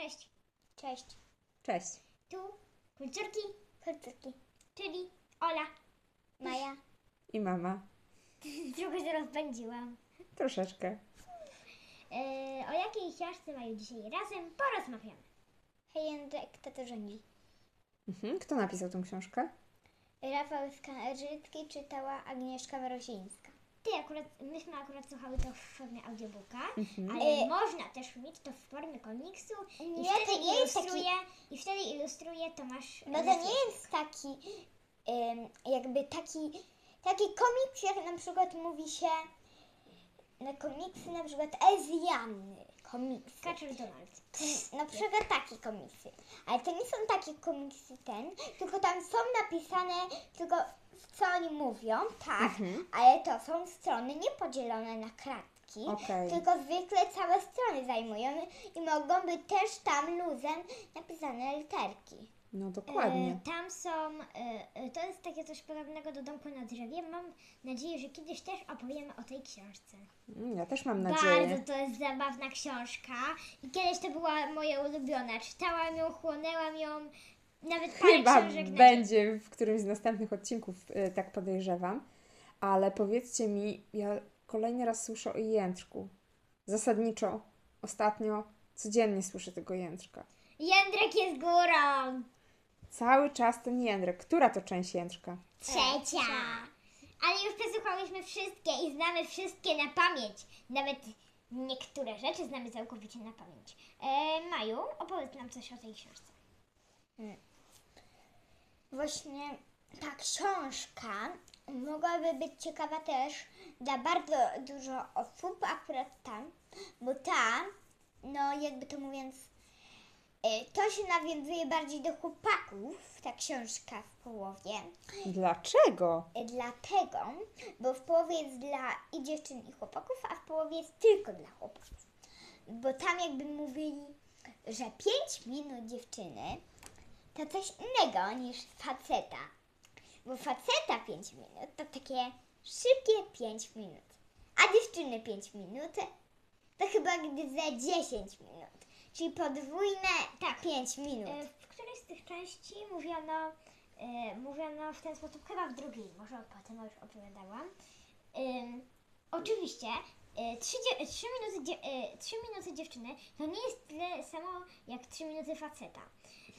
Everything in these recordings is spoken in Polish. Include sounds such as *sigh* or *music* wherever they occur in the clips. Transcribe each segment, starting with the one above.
Cześć. Cześć. Cześć. Tu kulturki, Kulturki. czyli Ola. Maja. I mama. *laughs* Trochę się rozpędziłam. Troszeczkę. Eee, o jakiej książce mają dzisiaj razem porozmawiamy. Hej Jędrek, kto to rządzi? Mhm. Kto napisał tą książkę? Rafał Skarżycki czytała Agnieszka Mrozińska. Ty akurat, myśmy akurat słuchały to w formie audiobooka, Mhm. ale E, można też mieć to w formie komiksu i Nie, wtedy to nie jest taki- ilustruje, i wtedy ilustruje Tomasz No to nie jest taki, em, jakby taki, taki komiks, jak na przykład mówi się na komiksy, na przykład Ezjany komiksy. Kaczor Donald. Na przykład takie komiksy. Ale to nie są takie komiksy ten, tylko tam są napisane tylko co oni mówią, tak, Mhm. ale to są strony niepodzielone na kratki, Okej. tylko zwykle całe strony zajmują i mogą być też tam luzem napisane literki. No dokładnie. E, tam są, e, to jest takie coś podobnego do domku na drzewie. Mam nadzieję, że kiedyś też opowiemy o tej książce. Mm, Ja też mam nadzieję. Bardzo to jest zabawna książka i kiedyś to była moja ulubiona. Czytałam ją, chłonęłam ją, nawet Chyba będzie w którymś z następnych odcinków, y, tak podejrzewam. Ale powiedzcie mi, ja kolejny raz słyszę o jędrku. Zasadniczo, ostatnio, codziennie słyszę tego jędrka. Jędrek jest górą! Cały czas ten jędrek. Która to część jędrka? Trzecia! Ale już przesłuchałyśmy wszystkie i znamy wszystkie na pamięć. Nawet niektóre rzeczy znamy całkowicie na pamięć. E, Maju, opowiedz nam coś o tej książce. Właśnie ta książka mogłaby być ciekawa też dla bardzo dużo osób, akurat tam, bo ta, no jakby to mówiąc, e, to się nawiązuje bardziej do chłopaków, ta książka w połowie. Dlaczego? E, Dlatego, bo w połowie jest dla i dziewczyn i chłopaków, a w połowie jest tylko dla chłopaków. Bo tam jakby mówili, że 5 minut dziewczyny to coś innego niż faceta. Bo faceta 5 minut to takie szybkie 5 minut. A dziewczyny 5 minut to chyba gdy za 10 minut. Czyli podwójne tak 5 minut. E, W którejś z tych części mówiono, e, mówiono w ten sposób, chyba w drugiej, może o tym już opowiadałam. Ym, oczywiście, e, trzy, dzie- trzy, minuty dzie- e, trzy minuty dziewczyny to nie jest tyle samo jak trzy minuty faceta.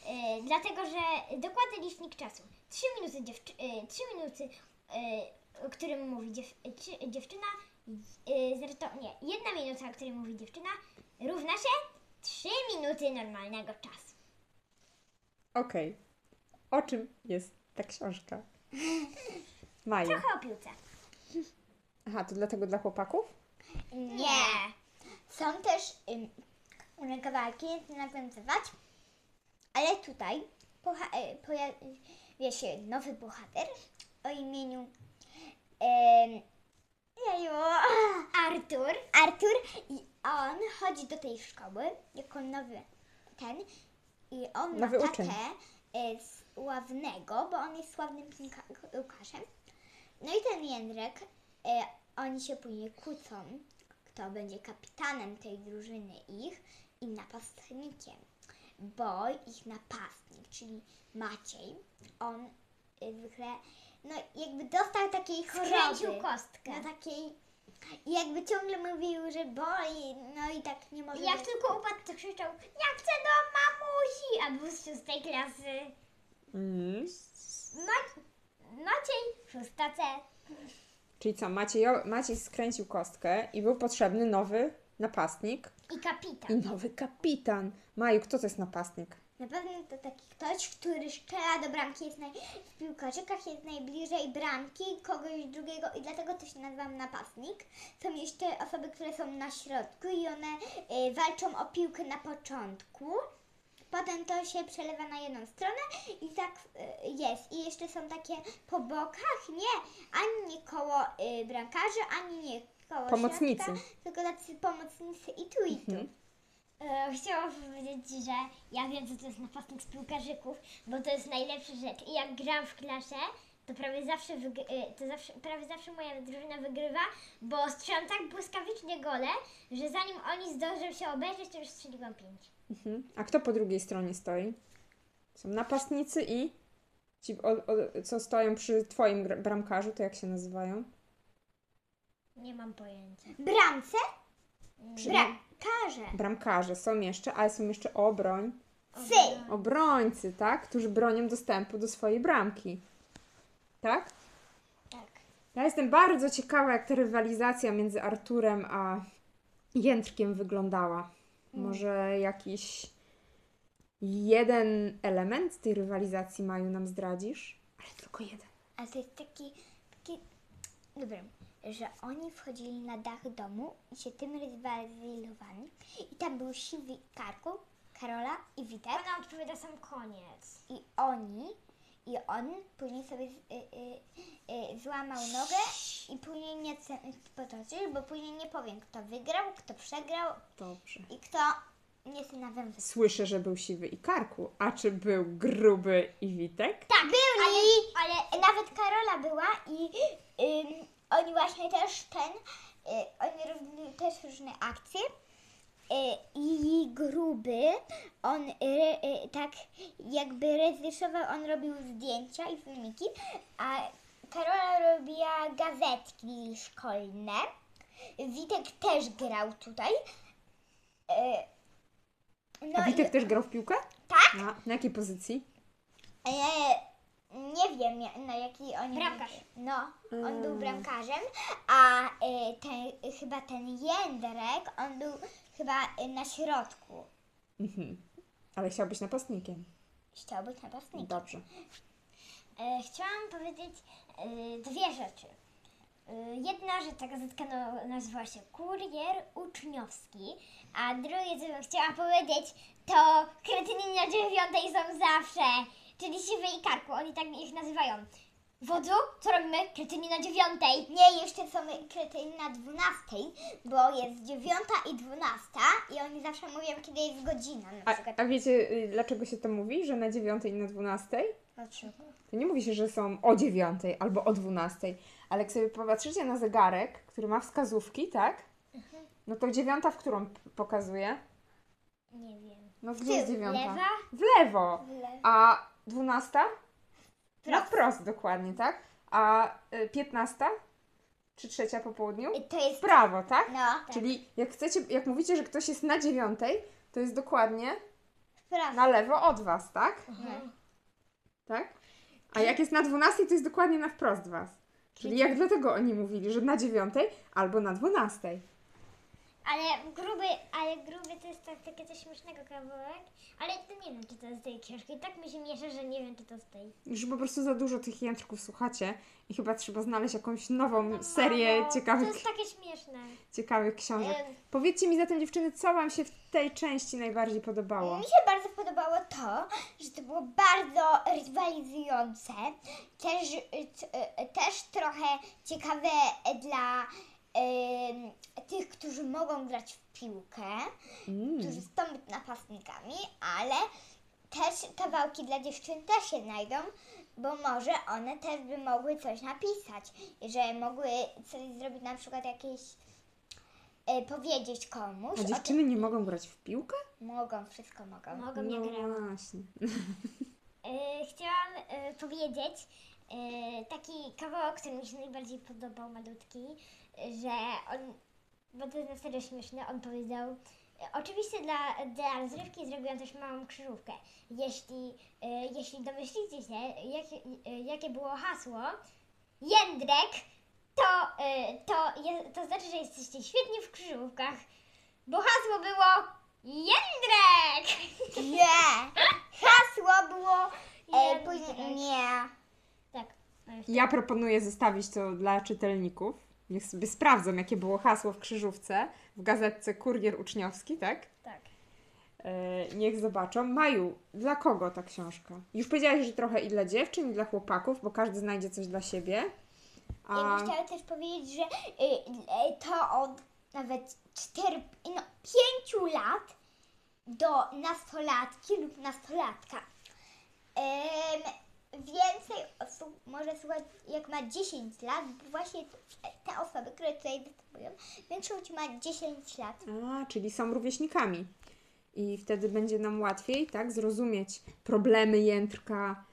E, dlatego, że dokładny licznik czasu. Trzy minuty, dziewczy- e, trzy minuty e, o którym mówi dziew- czy- dziewczyna, e, zresztą nie, jedna minuta, o której mówi dziewczyna, równa się trzy minuty normalnego czasu. Okej. O czym jest ta książka? *laughs* Maja. Trochę o piłce. Aha, to dlatego dla chłopaków? Nie. Są też ym, rękawalki, nie nawiązywać, ale tutaj pocha- e, pojawia się nowy bohater o imieniu em, jeju, *laughs* Artur. Artur i on chodzi do tej szkoły jako nowy ten i on Nowy ma uczeń. tatę e, sławnego, bo on jest sławnym piłka- piłkarzem. No i ten Jędrek, e, oni się później kłócą, kto będzie kapitanem tej drużyny ich i napastnikiem. Bo ich napastnik, czyli Maciej, on zwykle, no jakby dostał takiej choroby. Skręcił kostkę. Na takiej, i jakby ciągle mówił, że boli, no i tak nie może Jak być. tylko upadł, to krzyczał Ja chcę do mamusi! A był z szóstej klasy. Mhm. Ma- Maciej, szósta C. Czyli co, Maciej, Maciej skręcił kostkę i był potrzebny nowy napastnik I i kapitan. nowy kapitan. Maju, kto to jest napastnik? Na pewno to taki ktoś, który strzela do bramki, jest naj... w piłkarzykach jest najbliżej bramki kogoś drugiego i dlatego to się nazywa napastnik. Są jeszcze osoby, które są na środku i one y, walczą o piłkę na początku. Potem to się przelewa na jedną stronę i tak y, jest. I jeszcze są takie po bokach, nie, ani nie koło y, bramkarzy, ani nie koło Pomocnicy. środka, tylko tacy pomocnicy i tu i tu. Mhm. E, chciałam powiedzieć, że ja wiem, co to jest napastnik z piłkarzyków, bo to jest najlepsza rzecz. I jak gram w klasie, to prawie zawsze, y, to zawsze, prawie zawsze moja drużyna wygrywa, bo strzelam tak błyskawicznie gole, że zanim oni zdążą się obejrzeć, to już strzeliłam pięć. Mhm. A kto po drugiej stronie stoi? Są napastnicy i ci, o, o, co stoją przy twoim gra- bramkarzu, to jak się nazywają? Nie mam pojęcia. Bramce? Przy- Bramkarze. Bramkarze są jeszcze, ale są jeszcze obroń. Sy. Obrońcy, tak? Którzy bronią dostępu do swojej bramki. Tak? Tak. Ja jestem bardzo ciekawa, jak ta rywalizacja między Arturem a Jędrkiem wyglądała. Może jakiś jeden element tej rywalizacji, Maju, nam zdradzisz? Ale tylko jeden. A to jest taki, taki, dobra, że oni wchodzili na dach domu i się tym rywalizowali. I tam był siwy Karku, Karola i Witek. Ona odpowiada sam koniec. I oni, i on później sobie y, y, y, złamał nogę i później nie chcę potoczyć, bo później nie powiem, kto wygrał, kto przegrał Dobrze. i kto na. Słyszę, że był siwy i karku. A czy był gruby i Witek? Tak, byli, Ale nawet Karola była i ym, oni właśnie też ten, y, oni robili też różne akcje. Y, I gruby, on y, y, tak jakby reżyserował, on robił zdjęcia i filmiki, a Karola robiła gazetki szkolne. Witek też grał tutaj. Y, No A Witek i, też grał w piłkę? Tak. Na, na jakiej pozycji? E, nie wiem, na jaki oni. Bramkarz. No, on był bramkarzem, a e, ten, chyba ten Jędrek, on był chyba e, na środku. Mhm. Ale chciał być napastnikiem. Chciał być napastnikiem. Dobrze. e, chciałam powiedzieć e, dwie rzeczy. E, jedna, że ta gazetka nazywa się Kurier Uczniowski, a drugie, co bym chciała powiedzieć, to kretyni na dziewiątej są zawsze, czyli siwy i karku, oni tak ich nazywają. Wodzu, co robimy? Kretyni na dziewiątej. Nie, jeszcze są krytyni na 12, bo jest dziewiąta i 12 i oni zawsze mówią, kiedy jest godzina na A, przykład. a wiecie, y, dlaczego się to mówi, że na dziewiątej i na dwunastej? Dlaczego? To nie mówi się, że są o dziewiątej albo o dwunastej, ale jak sobie popatrzycie na zegarek, który ma wskazówki, tak? No to dziewiąta w którą p- pokazuje? Nie wiem. No gdzie jest dziewiąta? Lewa? W lewo. W lewo. A dwunasta? Na Wprost. wprost dokładnie, tak? A y, piętnasta? Czy trzecia po południu? I To W jest. prawo, tak? No, Czyli jak chcecie, jak mówicie, że ktoś jest na dziewiątej, to jest dokładnie wprost. na lewo od was, tak? Mhm. Tak? A jak jest na 12, to jest dokładnie na wprost was. Czyli jak dlatego oni mówili, że na 9 albo na 12. Ale gruby, ale gruby to jest tak, takie coś śmiesznego kawałek, ale to nie wiem, czy to z tej książki. Tak mi się miesza, że nie wiem, czy to z tej. Już po prostu za dużo tych jędrków słuchacie i chyba trzeba znaleźć jakąś nową serię Mamo, ciekawych, To jest takie śmieszne. ciekawych książek. Em. Powiedzcie mi zatem dziewczyny, co wam się w tej części najbardziej podobało? Mi się bardzo podobało to, że to było bardzo rywalizujące, też, c- y, też trochę ciekawe dla tych, którzy mogą grać w piłkę, Mm. którzy być napastnikami, ale też kawałki dla dziewczyn też się znajdą, bo może one też by mogły coś napisać, że mogły coś zrobić, na przykład jakieś e, powiedzieć komuś. A dziewczyny nie mogą grać w piłkę? tym- Mogą, wszystko mogą. Mogą nie no grać. właśnie. *laughs* E, chciałam e, powiedzieć taki kawałek, który mi się najbardziej podobał, malutki, że on, bo to jest na serio śmieszne, on powiedział, e, oczywiście dla, dla rozrywki zrobiłam też małą krzyżówkę. Jeśli, e, jeśli domyślicie się, jakie, e, jakie było hasło, Jędrek, to, e, to, je, to znaczy, że jesteście świetni w krzyżówkach, bo hasło było Jędrek! Nie! Hasło było. E, Jędrek. później, nie. Tak. jeszcze- Ja proponuję zostawić to dla czytelników. Niech sobie sprawdzą, jakie było hasło w krzyżówce w gazetce Kurier Uczniowski, tak? Tak. E, niech zobaczą. Maju, dla kogo ta książka? Już powiedziałaś, że trochę i dla dziewczyn, i dla chłopaków, bo każdy znajdzie coś dla siebie. Ja A bym chciała też powiedzieć, że y, y, to od nawet 4, no 5 lat do nastolatki lub nastolatka. Więcej osób może słuchać, jak ma 10 lat, bo właśnie te osoby, które tutaj występują, większość ma 10 lat. A, czyli są rówieśnikami. I wtedy będzie nam łatwiej, tak, zrozumieć problemy jędrka,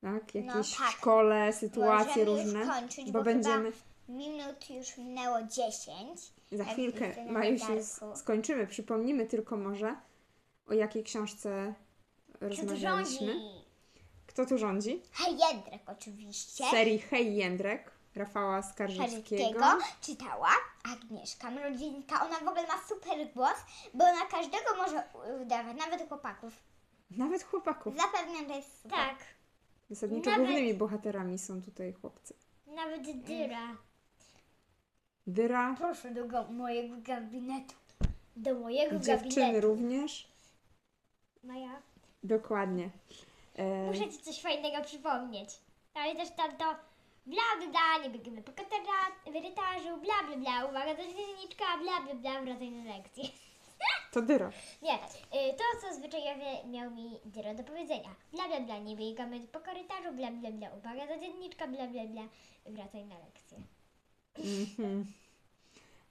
tak, jakieś tak. w szkole, sytuacje Możemy różne. już kończyć, bo bo, będziemy minut już minęło 10. za chwilkę, Maju, się skończymy. Przypomnimy tylko może, o jakiej książce rozmawialiśmy. Kto tu rządzi? Hej, Jędrek oczywiście. Z serii Hej Jędrek, Rafała Skarżyckiego. Czytała Agnieszka Mrodzińska. Ona w ogóle ma super głos, bo ona każdego może udawać, nawet chłopaków. Nawet chłopaków. Zapewniam, że jest super. Tak, Zasadniczo Nawet- głównymi bohaterami są tutaj chłopcy. nawet dyra. Dyra, Proszę do go, mojego gabinetu. Do mojego dziewczyny gabinetu. również. Maja, Dokładnie. E, muszę Ci coś fajnego przypomnieć. Ale też tam to bla bla bla, nie biegniemy po korytarzu, bla bla bla, uwaga do dzienniczka, bla bla bla, wracaj na lekcję. to Dyra. Nie, y, to co zwyczajowo miał mi Dyro do powiedzenia. Bla bla bla, nie biegamy po korytarzu, bla bla bla, uwaga do dzienniczka, bla bla bla, wracaj na lekcję. Mhm.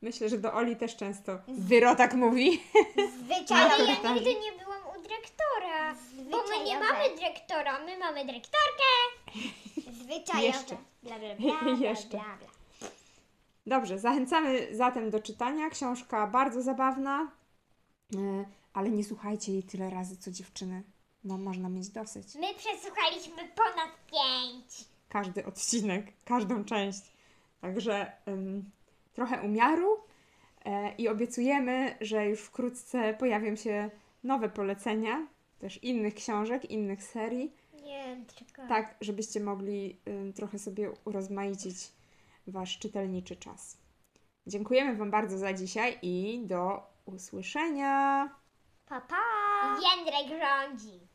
Myślę, że do Oli też często Dyro tak mówi. Ale Zwyczajowe. ja nigdy nie byłam dyrektora, bo my nie Zwyczajowe. mamy dyrektora, my mamy dyrektorkę. *laughs* Zwyczajowe. Jeszcze. Bla, bla, bla, *laughs* bla, Jeszcze. bla, bla. Dobrze, zachęcamy zatem do czytania. Książka bardzo zabawna, e, ale nie słuchajcie jej tyle razy, co dziewczyny, bo można mieć dosyć. My przesłuchaliśmy ponad pięć. Każdy odcinek, każdą część. Także ym, trochę umiaru e, i obiecujemy, że już wkrótce pojawią się nowe polecenia, też innych książek, innych serii. Nie, czekaj. Tak, żebyście mogli ym, trochę sobie urozmaicić Wasz czytelniczy czas. Dziękujemy Wam bardzo za dzisiaj i do usłyszenia. Pa, pa. Jędrek rządzi.